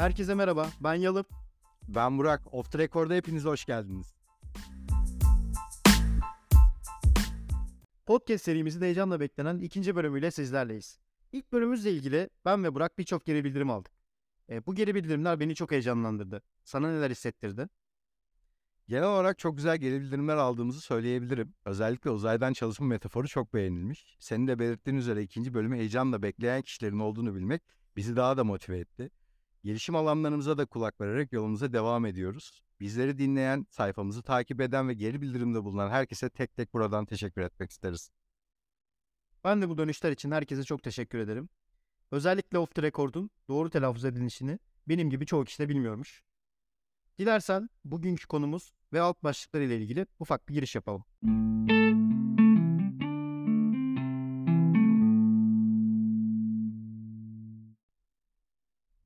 Herkese merhaba, ben Yalıp. Ben Burak. Off the Record'a hepiniz hoş geldiniz. Podcast serimizin heyecanla beklenen ikinci bölümüyle sizlerleyiz. İlk bölümümüzle ilgili ben ve Burak birçok geri bildirim aldık. E, bu geri bildirimler beni çok heyecanlandırdı. Sana neler hissettirdi? Genel olarak çok güzel geri bildirimler aldığımızı söyleyebilirim. Özellikle uzaydan çalışma metaforu çok beğenilmiş. Senin de belirttiğin üzere ikinci bölümü heyecanla bekleyen kişilerin olduğunu bilmek bizi daha da motive etti. Gelişim alanlarımıza da kulak vererek yolumuza devam ediyoruz. Bizleri dinleyen, sayfamızı takip eden ve geri bildirimde bulunan herkese tek tek buradan teşekkür etmek isteriz. Ben de bu dönüşler için herkese çok teşekkür ederim. Özellikle Off the Record'un doğru telaffuz edilişini benim gibi çoğu kişi de bilmiyormuş. Dilersen bugünkü konumuz ve alt başlıklar ile ilgili ufak bir giriş yapalım.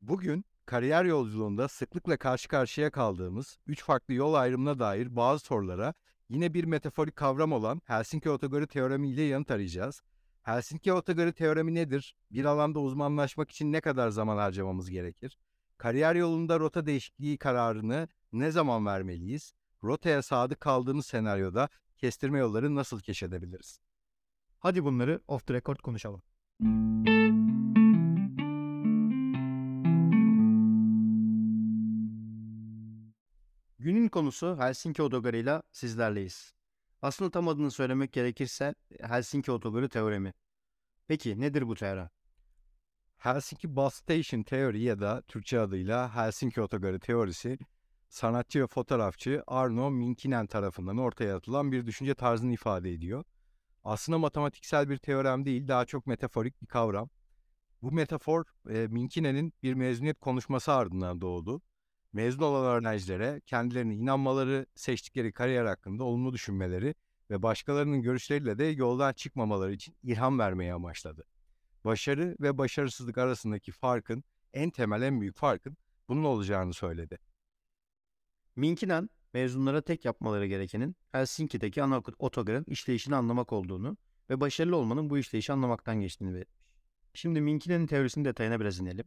Bugün kariyer yolculuğunda sıklıkla karşı karşıya kaldığımız üç farklı yol ayrımına dair bazı sorulara yine bir metaforik kavram olan Helsinki Otogörü teoremi ile yanıt arayacağız. Helsinki Otogörü teoremi nedir? Bir alanda uzmanlaşmak için ne kadar zaman harcamamız gerekir? Kariyer yolunda rota değişikliği kararını ne zaman vermeliyiz? Rotaya sadık kaldığımız senaryoda kestirme yolları nasıl keşfedebiliriz? Hadi bunları off the record konuşalım. Günün konusu Helsinki Otogarı ile sizlerleyiz. Aslında tam adını söylemek gerekirse Helsinki Otogarı teoremi. Peki nedir bu teorem? Helsinki Bus Station Theory ya da Türkçe adıyla Helsinki Otogarı teorisi sanatçı ve fotoğrafçı Arno Minkinen tarafından ortaya atılan bir düşünce tarzını ifade ediyor. Aslında matematiksel bir teorem değil, daha çok metaforik bir kavram. Bu metafor e, Minkinen'in bir mezuniyet konuşması ardından doğdu. Mezun olan öğrencilere kendilerine inanmaları, seçtikleri kariyer hakkında olumlu düşünmeleri ve başkalarının görüşleriyle de yoldan çıkmamaları için ilham vermeyi amaçladı. Başarı ve başarısızlık arasındaki farkın, en temel en büyük farkın bunun olacağını söyledi. Minkinen, mezunlara tek yapmaları gerekenin Helsinki'deki ana otogarın işleyişini anlamak olduğunu ve başarılı olmanın bu işleyişi anlamaktan geçtiğini belirtmiş. Şimdi Minkinen'in teorisinin detayına biraz inelim.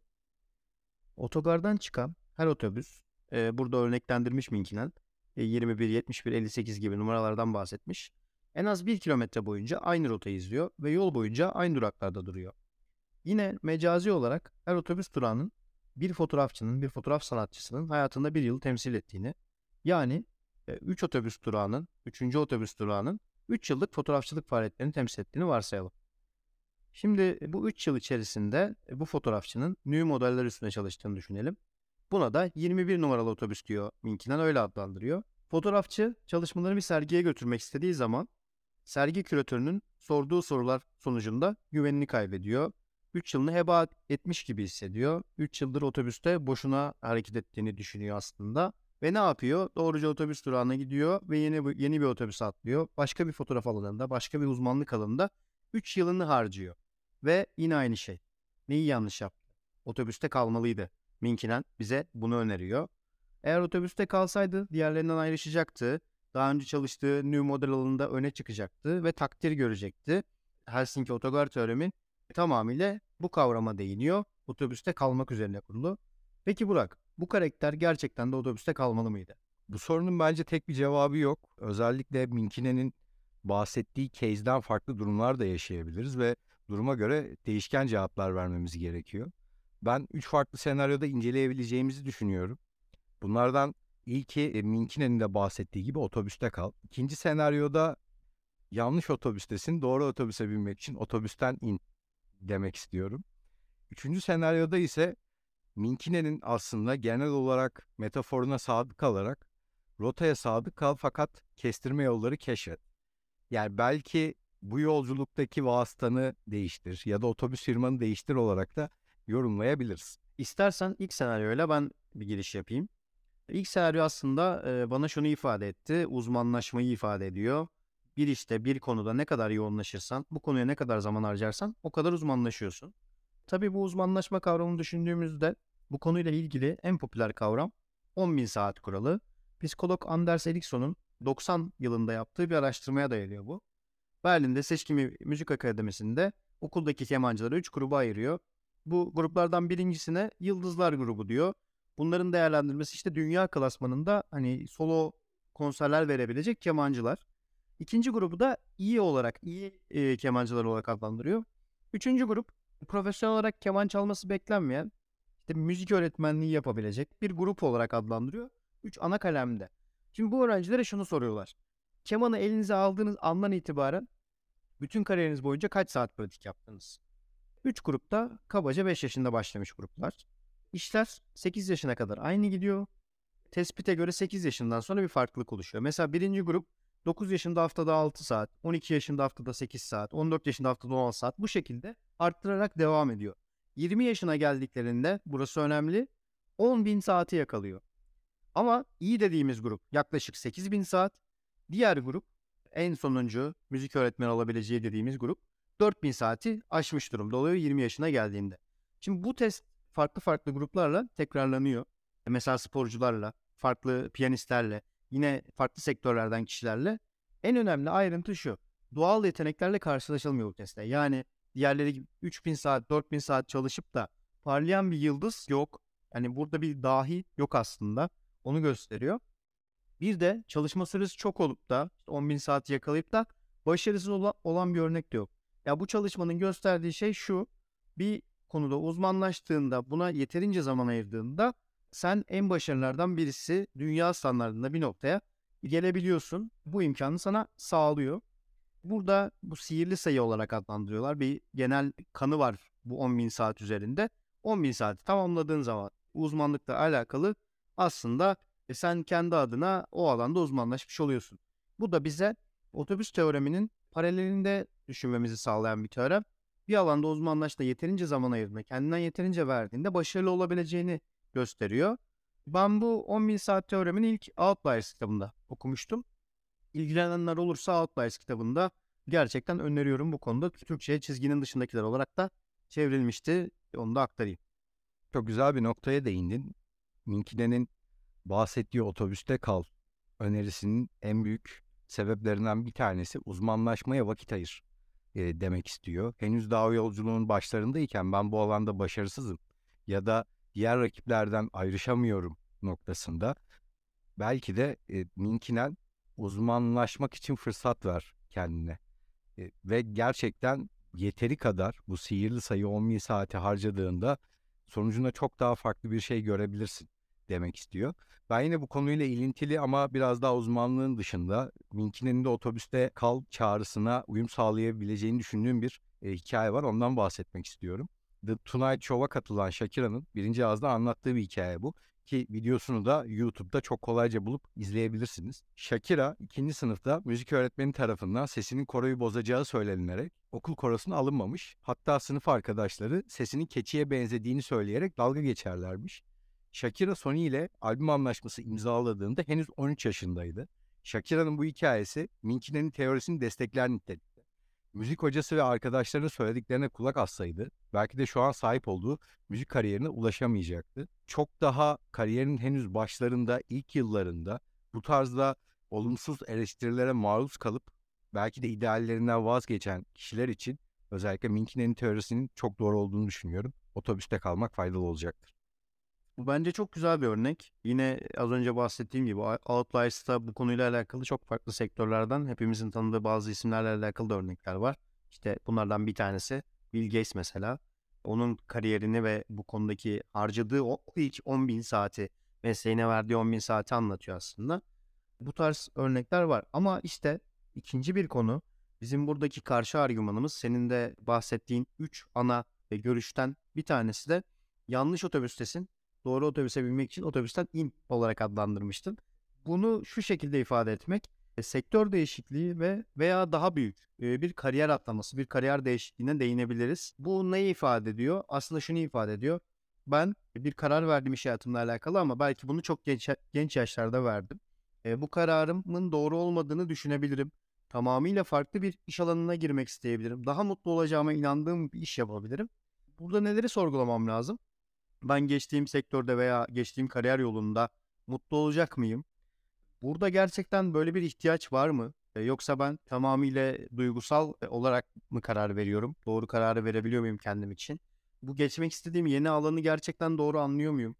Otogardan çıkan her otobüs, e, burada örneklendirmiş Minkinen, e, 21, 71, 58 gibi numaralardan bahsetmiş. En az bir kilometre boyunca aynı rotayı izliyor ve yol boyunca aynı duraklarda duruyor. Yine mecazi olarak her otobüs durağının bir fotoğrafçının, bir fotoğraf sanatçısının hayatında bir yıl temsil ettiğini, yani 3 otobüs durağının, 3. otobüs durağının 3 yıllık fotoğrafçılık faaliyetlerini temsil ettiğini varsayalım. Şimdi bu 3 yıl içerisinde bu fotoğrafçının new modeller üstünde çalıştığını düşünelim. Buna da 21 numaralı otobüs diyor Minki'den öyle adlandırıyor. Fotoğrafçı çalışmalarını bir sergiye götürmek istediği zaman sergi küratörünün sorduğu sorular sonucunda güvenini kaybediyor 3 yılını heba etmiş gibi hissediyor. 3 yıldır otobüste boşuna hareket ettiğini düşünüyor aslında. Ve ne yapıyor? Doğruca otobüs durağına gidiyor ve yeni yeni bir otobüs atlıyor. Başka bir fotoğraf alanında, başka bir uzmanlık alanında 3 yılını harcıyor. Ve yine aynı şey. Neyi yanlış yaptı? Otobüste kalmalıydı. Minkinen bize bunu öneriyor. Eğer otobüste kalsaydı diğerlerinden ayrışacaktı. Daha önce çalıştığı New Model alanında öne çıkacaktı ve takdir görecekti. Helsinki Otogar Teoremi tamamıyla bu kavrama değiniyor. Otobüste kalmak üzerine kurulu. Peki Burak, bu karakter gerçekten de otobüste kalmalı mıydı? Bu sorunun bence tek bir cevabı yok. Özellikle Minkine'nin bahsettiği case'den farklı durumlar da yaşayabiliriz ve duruma göre değişken cevaplar vermemiz gerekiyor. Ben üç farklı senaryoda inceleyebileceğimizi düşünüyorum. Bunlardan ilki e, Minkine'nin de bahsettiği gibi otobüste kal. İkinci senaryoda yanlış otobüstesin, doğru otobüse binmek için otobüsten in demek istiyorum. Üçüncü senaryoda ise Minkine'nin aslında genel olarak metaforuna sadık kalarak rotaya sadık kal fakat kestirme yolları keşfet. Yani belki bu yolculuktaki vasıtanı değiştir ya da otobüs firmanı değiştir olarak da yorumlayabiliriz. İstersen ilk senaryoyla ben bir giriş yapayım. İlk senaryo aslında bana şunu ifade etti. Uzmanlaşmayı ifade ediyor bir işte bir konuda ne kadar yoğunlaşırsan, bu konuya ne kadar zaman harcarsan o kadar uzmanlaşıyorsun. Tabii bu uzmanlaşma kavramını düşündüğümüzde bu konuyla ilgili en popüler kavram 10.000 saat kuralı. Psikolog Anders Eriksson'un 90 yılında yaptığı bir araştırmaya dayanıyor bu. Berlin'de Seçkimi Müzik Akademisi'nde okuldaki kemancıları 3 gruba ayırıyor. Bu gruplardan birincisine Yıldızlar grubu diyor. Bunların değerlendirmesi işte dünya klasmanında hani solo konserler verebilecek kemancılar. İkinci grubu da iyi olarak, iyi e, kemancılar olarak adlandırıyor. Üçüncü grup profesyonel olarak keman çalması beklenmeyen, işte müzik öğretmenliği yapabilecek bir grup olarak adlandırıyor. Üç ana kalemde. Şimdi bu öğrencilere şunu soruyorlar. Kemanı elinize aldığınız andan itibaren bütün kariyeriniz boyunca kaç saat pratik yaptınız? Üç grupta kabaca 5 yaşında başlamış gruplar. İşler 8 yaşına kadar aynı gidiyor. Tespite göre 8 yaşından sonra bir farklılık oluşuyor. Mesela birinci grup 9 yaşında haftada 6 saat, 12 yaşında haftada 8 saat, 14 yaşında haftada 16 saat bu şekilde arttırarak devam ediyor. 20 yaşına geldiklerinde burası önemli 10 bin saati yakalıyor. Ama iyi dediğimiz grup yaklaşık 8 bin saat. Diğer grup en sonuncu müzik öğretmeni olabileceği dediğimiz grup 4000 saati aşmış durumda oluyor 20 yaşına geldiğinde. Şimdi bu test farklı farklı gruplarla tekrarlanıyor. Mesela sporcularla, farklı piyanistlerle, yine farklı sektörlerden kişilerle. En önemli ayrıntı şu. Doğal yeteneklerle karşılaşılmıyor bu testte. Yani diğerleri gibi 3000 saat, 4000 saat çalışıp da parlayan bir yıldız yok. Yani burada bir dahi yok aslında. Onu gösteriyor. Bir de çalışma süresi çok olup da 10.000 saat yakalayıp da başarısız olan bir örnek de yok. Ya bu çalışmanın gösterdiği şey şu. Bir konuda uzmanlaştığında, buna yeterince zaman ayırdığında sen en başarılardan birisi dünya standartında bir noktaya gelebiliyorsun. Bu imkanı sana sağlıyor. Burada bu sihirli sayı olarak adlandırıyorlar. Bir genel kanı var bu 10.000 saat üzerinde. 10.000 saati tamamladığın zaman uzmanlıkla alakalı aslında e, sen kendi adına o alanda uzmanlaşmış oluyorsun. Bu da bize otobüs teoreminin paralelinde düşünmemizi sağlayan bir teorem. Bir alanda uzmanlaşta yeterince zaman ayırdığında, kendinden yeterince verdiğinde başarılı olabileceğini gösteriyor. Ben bu 10.000 saat teoremin ilk Outliers kitabında okumuştum. İlgilenenler olursa Outliers kitabında gerçekten öneriyorum bu konuda. Türkçe'ye çizginin dışındakiler olarak da çevrilmişti. Onu da aktarayım. Çok güzel bir noktaya değindin. Minkine'nin bahsettiği otobüste kal önerisinin en büyük sebeplerinden bir tanesi uzmanlaşmaya vakit ayır e, demek istiyor. Henüz daha yolculuğun başlarındayken ben bu alanda başarısızım ya da diğer rakiplerden ayrışamıyorum noktasında belki de e, Minkinen uzmanlaşmak için fırsat ver kendine. E, ve gerçekten yeteri kadar bu sihirli sayı 10.000 saati harcadığında sonucunda çok daha farklı bir şey görebilirsin demek istiyor. Ben yine bu konuyla ilintili ama biraz daha uzmanlığın dışında Minkine'nin de otobüste kal çağrısına uyum sağlayabileceğini düşündüğüm bir e, hikaye var. Ondan bahsetmek istiyorum. The Tonight Show'a katılan Shakira'nın birinci ağızda anlattığı bir hikaye bu. Ki videosunu da YouTube'da çok kolayca bulup izleyebilirsiniz. Shakira ikinci sınıfta müzik öğretmeni tarafından sesinin koroyu bozacağı söylenilerek okul korosuna alınmamış. Hatta sınıf arkadaşları sesinin keçiye benzediğini söyleyerek dalga geçerlermiş. Shakira Sony ile albüm anlaşması imzaladığında henüz 13 yaşındaydı. Shakira'nın bu hikayesi Minkine'nin teorisini destekler nitelikte. Müzik hocası ve arkadaşlarının söylediklerine kulak assaydı belki de şu an sahip olduğu müzik kariyerine ulaşamayacaktı. Çok daha kariyerinin henüz başlarında, ilk yıllarında bu tarzda olumsuz eleştirilere maruz kalıp belki de ideallerinden vazgeçen kişiler için özellikle Minkine'nin teorisinin çok doğru olduğunu düşünüyorum. Otobüste kalmak faydalı olacaktır. Bu bence çok güzel bir örnek. Yine az önce bahsettiğim gibi Outliers'ta bu konuyla alakalı çok farklı sektörlerden hepimizin tanıdığı bazı isimlerle alakalı da örnekler var. İşte bunlardan bir tanesi Bill Gates mesela. Onun kariyerini ve bu konudaki harcadığı o ilk 10 bin saati, mesleğine verdiği 10 bin saati anlatıyor aslında. Bu tarz örnekler var. Ama işte ikinci bir konu bizim buradaki karşı argümanımız senin de bahsettiğin 3 ana görüşten bir tanesi de yanlış otobüstesin doğru otobüse binmek için otobüsten in olarak adlandırmıştın. Bunu şu şekilde ifade etmek e, sektör değişikliği ve veya daha büyük e, bir kariyer atlaması, bir kariyer değişikliğine değinebiliriz. Bu neyi ifade ediyor? Aslında şunu ifade ediyor. Ben bir karar verdim iş hayatımla alakalı ama belki bunu çok genç, genç yaşlarda verdim. E, bu kararımın doğru olmadığını düşünebilirim. Tamamıyla farklı bir iş alanına girmek isteyebilirim. Daha mutlu olacağıma inandığım bir iş yapabilirim. Burada neleri sorgulamam lazım? Ben geçtiğim sektörde veya geçtiğim kariyer yolunda mutlu olacak mıyım? Burada gerçekten böyle bir ihtiyaç var mı? E, yoksa ben tamamıyla duygusal e, olarak mı karar veriyorum? Doğru kararı verebiliyor muyum kendim için? Bu geçmek istediğim yeni alanı gerçekten doğru anlıyor muyum?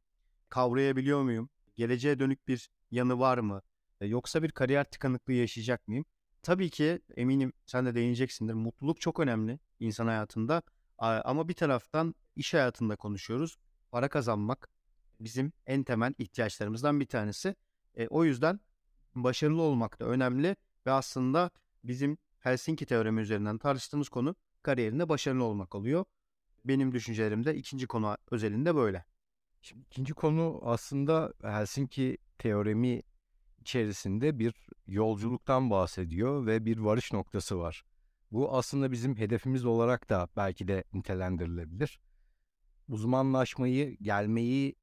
kavrayabiliyor muyum? Geleceğe dönük bir yanı var mı? E, Yoksa bir kariyer tıkanıklığı yaşayacak mıyım? Tabii ki eminim sen de değineceksindir. Mutluluk çok önemli insan hayatında. Ama bir taraftan iş hayatında konuşuyoruz. Para kazanmak bizim en temel ihtiyaçlarımızdan bir tanesi. E, o yüzden başarılı olmak da önemli ve aslında bizim Helsinki teoremi üzerinden tartıştığımız konu kariyerinde başarılı olmak oluyor. Benim düşüncelerim de ikinci konu özelinde böyle. Şimdi ikinci konu aslında Helsinki teoremi içerisinde bir yolculuktan bahsediyor ve bir varış noktası var. Bu aslında bizim hedefimiz olarak da belki de nitelendirilebilir. Uzmanlaşmayı, gelmeyi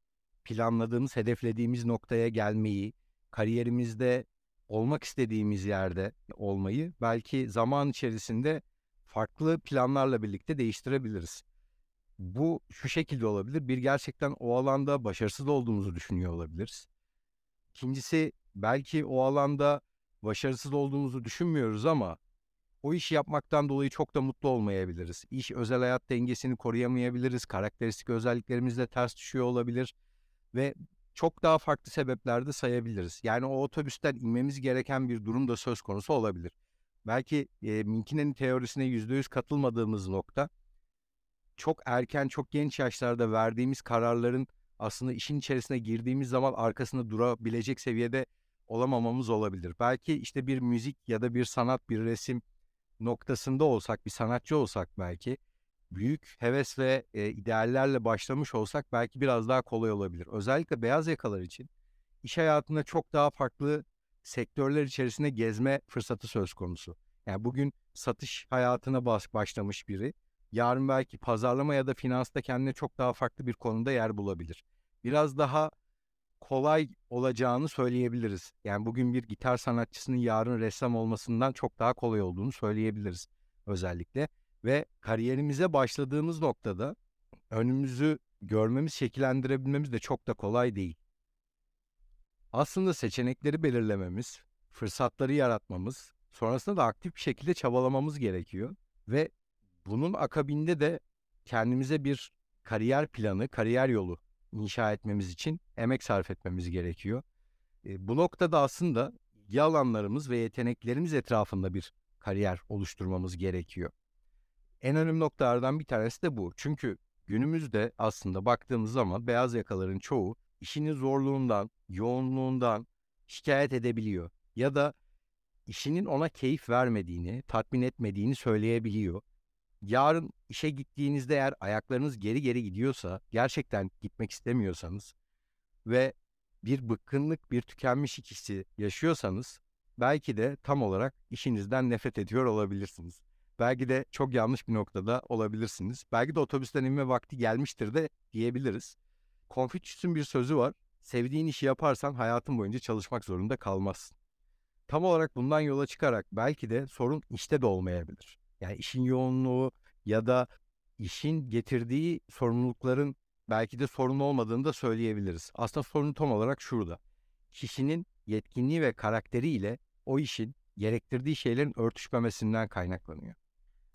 planladığımız, hedeflediğimiz noktaya gelmeyi, kariyerimizde olmak istediğimiz yerde olmayı belki zaman içerisinde farklı planlarla birlikte değiştirebiliriz. Bu şu şekilde olabilir. Bir gerçekten o alanda başarısız olduğumuzu düşünüyor olabiliriz. İkincisi belki o alanda başarısız olduğumuzu düşünmüyoruz ama o işi yapmaktan dolayı çok da mutlu olmayabiliriz. İş özel hayat dengesini koruyamayabiliriz. Karakteristik özelliklerimizle ters düşüyor olabilir ve çok daha farklı sebepler de sayabiliriz. Yani o otobüsten inmemiz gereken bir durum da söz konusu olabilir. Belki e, Minkine'nin teorisine %100 katılmadığımız nokta çok erken, çok genç yaşlarda verdiğimiz kararların aslında işin içerisine girdiğimiz zaman arkasında durabilecek seviyede olamamamız olabilir. Belki işte bir müzik ya da bir sanat, bir resim noktasında olsak, bir sanatçı olsak belki büyük heves ve e, ideallerle başlamış olsak belki biraz daha kolay olabilir. Özellikle beyaz yakalar için iş hayatında çok daha farklı sektörler içerisinde gezme fırsatı söz konusu. Yani bugün satış hayatına baş, başlamış biri yarın belki pazarlama ya da finansta kendine çok daha farklı bir konuda yer bulabilir. Biraz daha kolay olacağını söyleyebiliriz. Yani bugün bir gitar sanatçısının yarın ressam olmasından çok daha kolay olduğunu söyleyebiliriz özellikle. Ve kariyerimize başladığımız noktada önümüzü görmemiz, şekillendirebilmemiz de çok da kolay değil. Aslında seçenekleri belirlememiz, fırsatları yaratmamız, sonrasında da aktif bir şekilde çabalamamız gerekiyor. Ve bunun akabinde de kendimize bir kariyer planı, kariyer yolu inşa etmemiz için emek sarf etmemiz gerekiyor. Bu noktada aslında ilgi alanlarımız ve yeteneklerimiz etrafında bir kariyer oluşturmamız gerekiyor. En önemli noktalardan bir tanesi de bu. Çünkü günümüzde aslında baktığımız zaman beyaz yakaların çoğu işinin zorluğundan, yoğunluğundan şikayet edebiliyor. Ya da işinin ona keyif vermediğini, tatmin etmediğini söyleyebiliyor yarın işe gittiğinizde eğer ayaklarınız geri geri gidiyorsa, gerçekten gitmek istemiyorsanız ve bir bıkkınlık, bir tükenmiş hissi yaşıyorsanız belki de tam olarak işinizden nefret ediyor olabilirsiniz. Belki de çok yanlış bir noktada olabilirsiniz. Belki de otobüsten inme vakti gelmiştir de diyebiliriz. Confucius'un bir sözü var. Sevdiğin işi yaparsan hayatın boyunca çalışmak zorunda kalmazsın. Tam olarak bundan yola çıkarak belki de sorun işte de olmayabilir. Yani işin yoğunluğu ya da işin getirdiği sorumlulukların belki de sorun olmadığını da söyleyebiliriz. Aslında sorun tam olarak şurada. Kişinin yetkinliği ve karakteriyle o işin gerektirdiği şeylerin örtüşmemesinden kaynaklanıyor.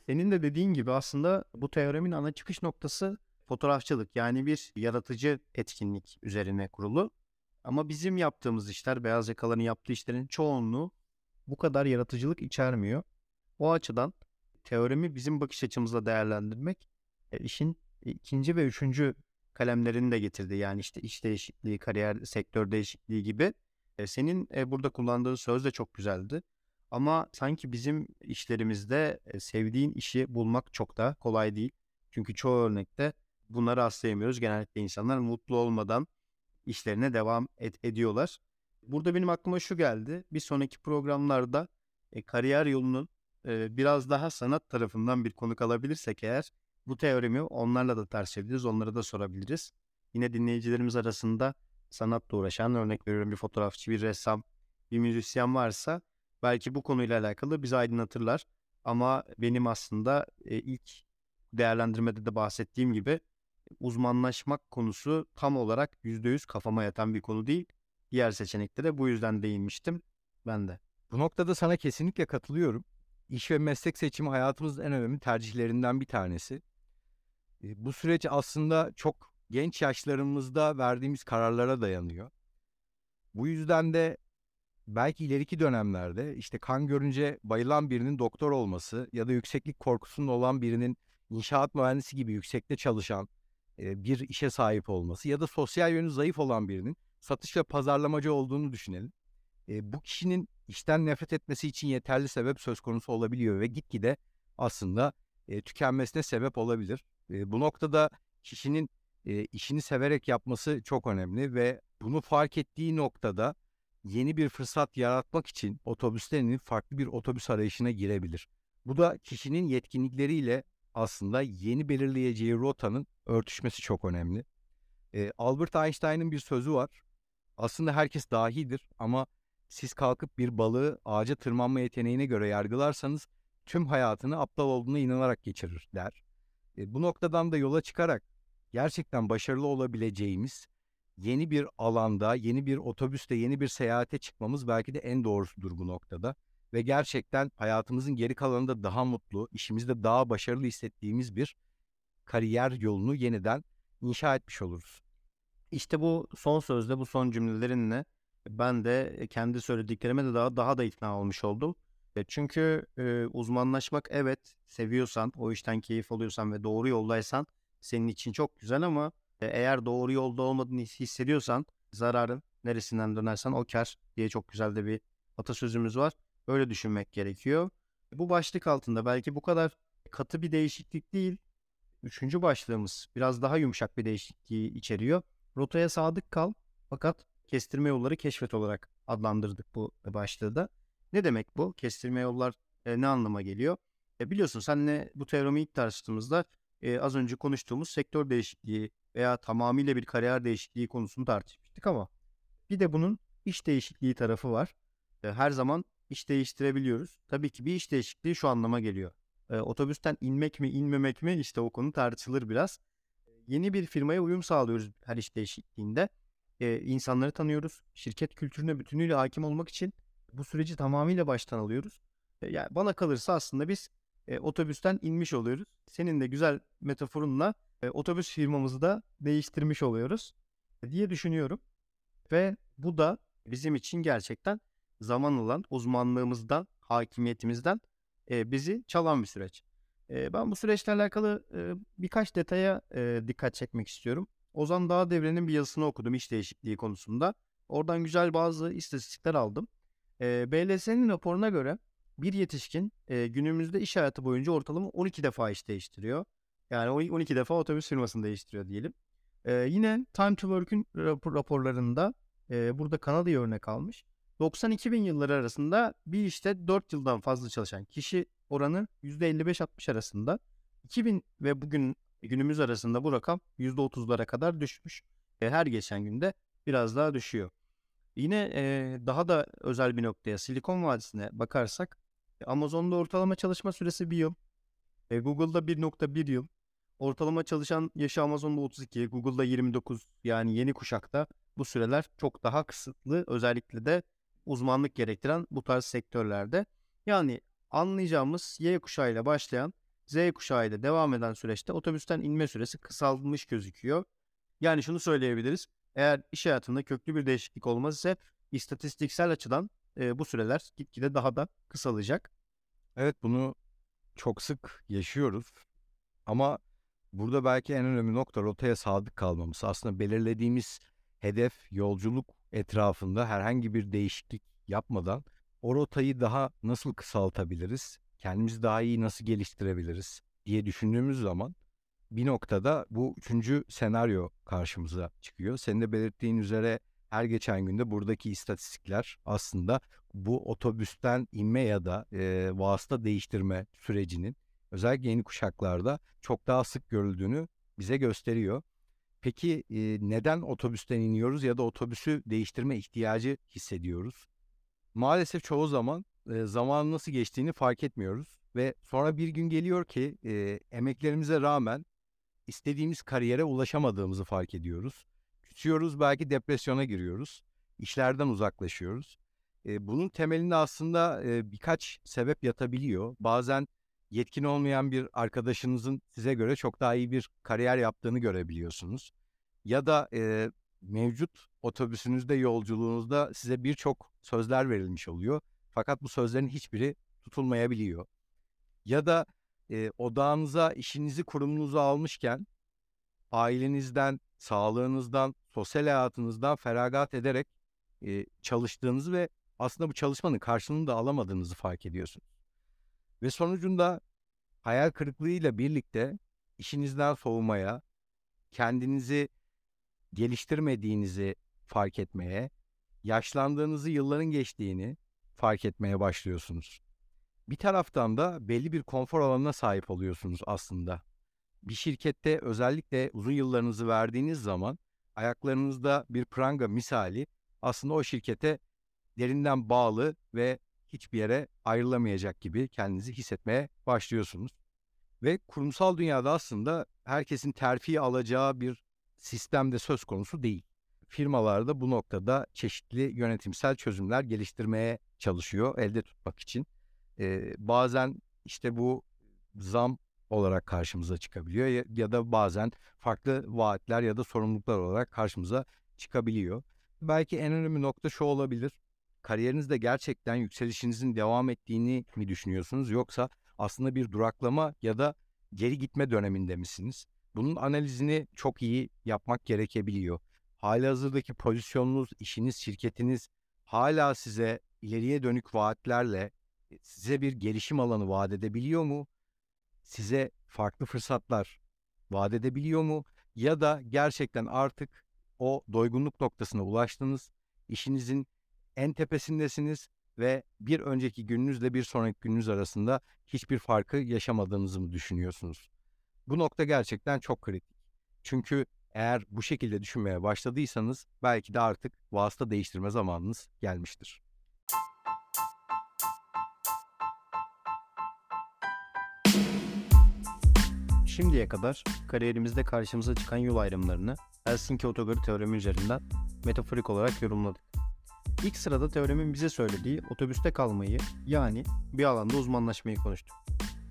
Senin de dediğin gibi aslında bu teoremin ana çıkış noktası fotoğrafçılık. Yani bir yaratıcı etkinlik üzerine kurulu. Ama bizim yaptığımız işler, beyaz yakaların yaptığı işlerin çoğunluğu bu kadar yaratıcılık içermiyor. O açıdan teoremi bizim bakış açımızla değerlendirmek e, işin ikinci ve üçüncü kalemlerini de getirdi. Yani işte iş değişikliği, kariyer, sektör değişikliği gibi. E, senin e, burada kullandığın söz de çok güzeldi. Ama sanki bizim işlerimizde e, sevdiğin işi bulmak çok da kolay değil. Çünkü çoğu örnekte bunları rastlayamıyoruz. Genellikle insanlar mutlu olmadan işlerine devam et- ediyorlar. Burada benim aklıma şu geldi. Bir sonraki programlarda e, kariyer yolunun biraz daha sanat tarafından bir konuk alabilirsek eğer bu teoremi onlarla da tartışabiliriz, onlara da sorabiliriz. Yine dinleyicilerimiz arasında sanatla uğraşan, örnek veriyorum bir fotoğrafçı, bir ressam, bir müzisyen varsa belki bu konuyla alakalı bizi aydınlatırlar. Ama benim aslında ilk değerlendirmede de bahsettiğim gibi uzmanlaşmak konusu tam olarak %100 kafama yatan bir konu değil. Diğer seçeneklere bu yüzden değinmiştim ben de. Bu noktada sana kesinlikle katılıyorum. İş ve meslek seçimi hayatımızın en önemli tercihlerinden bir tanesi. E, Bu süreç aslında çok genç yaşlarımızda verdiğimiz kararlara dayanıyor. Bu yüzden de belki ileriki dönemlerde işte kan görünce bayılan birinin doktor olması ya da yükseklik korkusunun olan birinin inşaat mühendisi gibi yüksekte çalışan e, bir işe sahip olması ya da sosyal yönü zayıf olan birinin satış ve pazarlamacı olduğunu düşünelim. E, bu kişinin işten nefret etmesi için yeterli sebep söz konusu olabiliyor ve gitgide aslında e, tükenmesine sebep olabilir. E, bu noktada kişinin e, işini severek yapması çok önemli ve bunu fark ettiği noktada yeni bir fırsat yaratmak için otobüslerinin farklı bir otobüs arayışına girebilir. Bu da kişinin yetkinlikleriyle aslında yeni belirleyeceği rotanın örtüşmesi çok önemli. E, Albert Einstein'ın bir sözü var. Aslında herkes dahidir ama siz kalkıp bir balığı ağaca tırmanma yeteneğine göre yargılarsanız tüm hayatını aptal olduğuna inanarak geçirir der. E, bu noktadan da yola çıkarak gerçekten başarılı olabileceğimiz yeni bir alanda, yeni bir otobüste, yeni bir seyahate çıkmamız belki de en doğrusudur bu noktada. Ve gerçekten hayatımızın geri kalanında daha mutlu, işimizde daha başarılı hissettiğimiz bir kariyer yolunu yeniden inşa etmiş oluruz. İşte bu son sözde, bu son cümlelerinle ben de kendi söylediklerime de daha daha da ikna olmuş oldum. E, çünkü e, uzmanlaşmak evet seviyorsan, o işten keyif alıyorsan ve doğru yoldaysan senin için çok güzel ama e, eğer doğru yolda olmadığını hissediyorsan zararın neresinden dönersen o kar diye çok güzel de bir atasözümüz var. Öyle düşünmek gerekiyor. Bu başlık altında belki bu kadar katı bir değişiklik değil. Üçüncü başlığımız biraz daha yumuşak bir değişikliği içeriyor. Rotaya sadık kal fakat kestirme yolları keşfet olarak adlandırdık bu başlığı da. Ne demek bu? Kestirme yollar e, ne anlama geliyor? E, biliyorsun senle bu teoremi ilk tartıştığımızda e, az önce konuştuğumuz sektör değişikliği veya tamamıyla bir kariyer değişikliği konusunu tartışmıştık ama bir de bunun iş değişikliği tarafı var. E, her zaman iş değiştirebiliyoruz. Tabii ki bir iş değişikliği şu anlama geliyor. E, otobüsten inmek mi inmemek mi işte o konu tartışılır biraz. Yeni bir firmaya uyum sağlıyoruz her iş değişikliğinde. E, insanları tanıyoruz. Şirket kültürüne bütünüyle hakim olmak için bu süreci tamamıyla baştan alıyoruz. E, yani bana kalırsa aslında biz e, otobüsten inmiş oluyoruz. Senin de güzel metaforunla e, otobüs firmamızı da değiştirmiş oluyoruz diye düşünüyorum. Ve bu da bizim için gerçekten zaman alan uzmanlığımızdan, hakimiyetimizden e, bizi çalan bir süreç. E, ben bu süreçle alakalı e, birkaç detaya e, dikkat çekmek istiyorum. Ozan Dağdevre'nin bir yazısını okudum iş değişikliği konusunda. Oradan güzel bazı istatistikler aldım. E, BLS'nin raporuna göre bir yetişkin e, günümüzde iş hayatı boyunca ortalama 12 defa iş değiştiriyor. Yani 12 defa otobüs firmasını değiştiriyor diyelim. E, yine Time to Work'ün rapor, raporlarında e, burada Kanada'yı örnek almış. 92 bin yılları arasında bir işte 4 yıldan fazla çalışan kişi oranı %55-60 arasında. 2000 ve bugün günümüz arasında bu rakam %30'lara kadar düşmüş. E, her geçen günde biraz daha düşüyor. Yine e, daha da özel bir noktaya Silikon Vadisi'ne bakarsak Amazon'da ortalama çalışma süresi bir yıl. E, Google'da 1.1 yıl. Ortalama çalışan yaşı Amazon'da 32, Google'da 29. Yani yeni kuşakta bu süreler çok daha kısıtlı. Özellikle de uzmanlık gerektiren bu tarz sektörlerde. Yani anlayacağımız Y kuşağıyla başlayan Z kuşağıyla devam eden süreçte otobüsten inme süresi kısalmış gözüküyor. Yani şunu söyleyebiliriz. Eğer iş hayatında köklü bir değişiklik olmaz ise istatistiksel açıdan e, bu süreler gitgide daha da kısalacak. Evet bunu çok sık yaşıyoruz. Ama burada belki en önemli nokta rotaya sadık kalmamız. Aslında belirlediğimiz hedef, yolculuk etrafında herhangi bir değişiklik yapmadan o rotayı daha nasıl kısaltabiliriz? Kendimizi daha iyi nasıl geliştirebiliriz diye düşündüğümüz zaman bir noktada bu üçüncü senaryo karşımıza çıkıyor. Senin de belirttiğin üzere her geçen günde buradaki istatistikler aslında bu otobüsten inme ya da e, vasıta değiştirme sürecinin özellikle yeni kuşaklarda çok daha sık görüldüğünü bize gösteriyor. Peki e, neden otobüsten iniyoruz ya da otobüsü değiştirme ihtiyacı hissediyoruz? Maalesef çoğu zaman e, zamanın nasıl geçtiğini fark etmiyoruz ve sonra bir gün geliyor ki e, emeklerimize rağmen istediğimiz kariyere ulaşamadığımızı fark ediyoruz. Küçüyoruz belki depresyona giriyoruz. İşlerden uzaklaşıyoruz. E, bunun temelinde aslında e, birkaç sebep yatabiliyor. Bazen yetkin olmayan bir arkadaşınızın size göre çok daha iyi bir kariyer yaptığını görebiliyorsunuz. Ya da e, mevcut otobüsünüzde yolculuğunuzda size birçok sözler verilmiş oluyor. Fakat bu sözlerin hiçbiri tutulmayabiliyor. Ya da e, odağınıza işinizi kurumunuza almışken ailenizden, sağlığınızdan, sosyal hayatınızdan feragat ederek e, çalıştığınızı ve aslında bu çalışmanın karşılığını da alamadığınızı fark ediyorsunuz. Ve sonucunda hayal kırıklığıyla birlikte işinizden soğumaya, kendinizi geliştirmediğinizi fark etmeye, yaşlandığınızı yılların geçtiğini fark etmeye başlıyorsunuz. Bir taraftan da belli bir konfor alanına sahip oluyorsunuz aslında. Bir şirkette özellikle uzun yıllarınızı verdiğiniz zaman ayaklarınızda bir pranga misali aslında o şirkete derinden bağlı ve hiçbir yere ayrılamayacak gibi kendinizi hissetmeye başlıyorsunuz. Ve kurumsal dünyada aslında herkesin terfi alacağı bir sistemde söz konusu değil. Firmalar da bu noktada çeşitli yönetimsel çözümler geliştirmeye çalışıyor elde tutmak için. Ee, bazen işte bu zam olarak karşımıza çıkabiliyor ya, ya da bazen farklı vaatler ya da sorumluluklar olarak karşımıza çıkabiliyor. Belki en önemli nokta şu olabilir. Kariyerinizde gerçekten yükselişinizin devam ettiğini mi düşünüyorsunuz yoksa aslında bir duraklama ya da geri gitme döneminde misiniz? Bunun analizini çok iyi yapmak gerekebiliyor. Halihazırdaki pozisyonunuz, işiniz, şirketiniz hala size ileriye dönük vaatlerle size bir gelişim alanı vaat edebiliyor mu? Size farklı fırsatlar vaat edebiliyor mu? Ya da gerçekten artık o doygunluk noktasına ulaştınız, işinizin en tepesindesiniz ve bir önceki gününüzle bir sonraki gününüz arasında hiçbir farkı yaşamadığınızı mı düşünüyorsunuz? Bu nokta gerçekten çok kritik. Çünkü eğer bu şekilde düşünmeye başladıysanız belki de artık vasıta değiştirme zamanınız gelmiştir. Şimdiye kadar kariyerimizde karşımıza çıkan yol ayrımlarını Helsinki Otogörü teoremi üzerinden metaforik olarak yorumladık. İlk sırada teoremin bize söylediği otobüste kalmayı yani bir alanda uzmanlaşmayı konuştuk.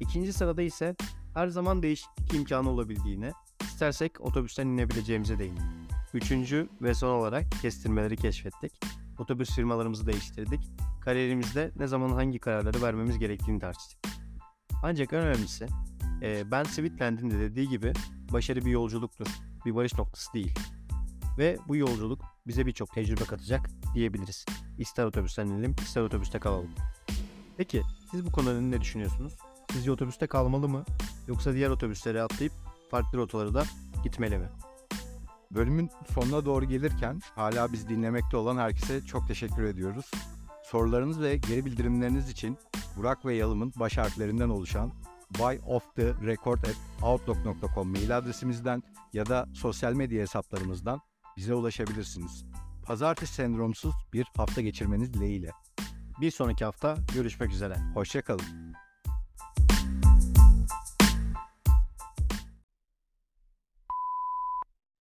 İkinci sırada ise her zaman değişiklik imkanı olabildiğine, istersek otobüsten inebileceğimize değindik. Üçüncü ve son olarak kestirmeleri keşfettik. Otobüs firmalarımızı değiştirdik. Kariyerimizde ne zaman hangi kararları vermemiz gerektiğini tartıştık. Ancak en önemlisi e, Ben Sweetland'in de dediği gibi başarı bir yolculuktur, bir varış noktası değil. Ve bu yolculuk bize birçok tecrübe katacak diyebiliriz. İster otobüsten inelim, ister otobüste kalalım. Peki siz bu konuda ne düşünüyorsunuz? Sizce otobüste kalmalı mı? Yoksa diğer otobüslere atlayıp farklı rotaları da gitmeli mi? Bölümün sonuna doğru gelirken hala biz dinlemekte olan herkese çok teşekkür ediyoruz. Sorularınız ve geri bildirimleriniz için Burak ve Yalım'ın baş harflerinden oluşan buyofftherecord@outlook.com mail adresimizden ya da sosyal medya hesaplarımızdan bize ulaşabilirsiniz. Pazartesi sendromsuz bir hafta geçirmeniz dileğiyle. Bir sonraki hafta görüşmek üzere. Hoşçakalın.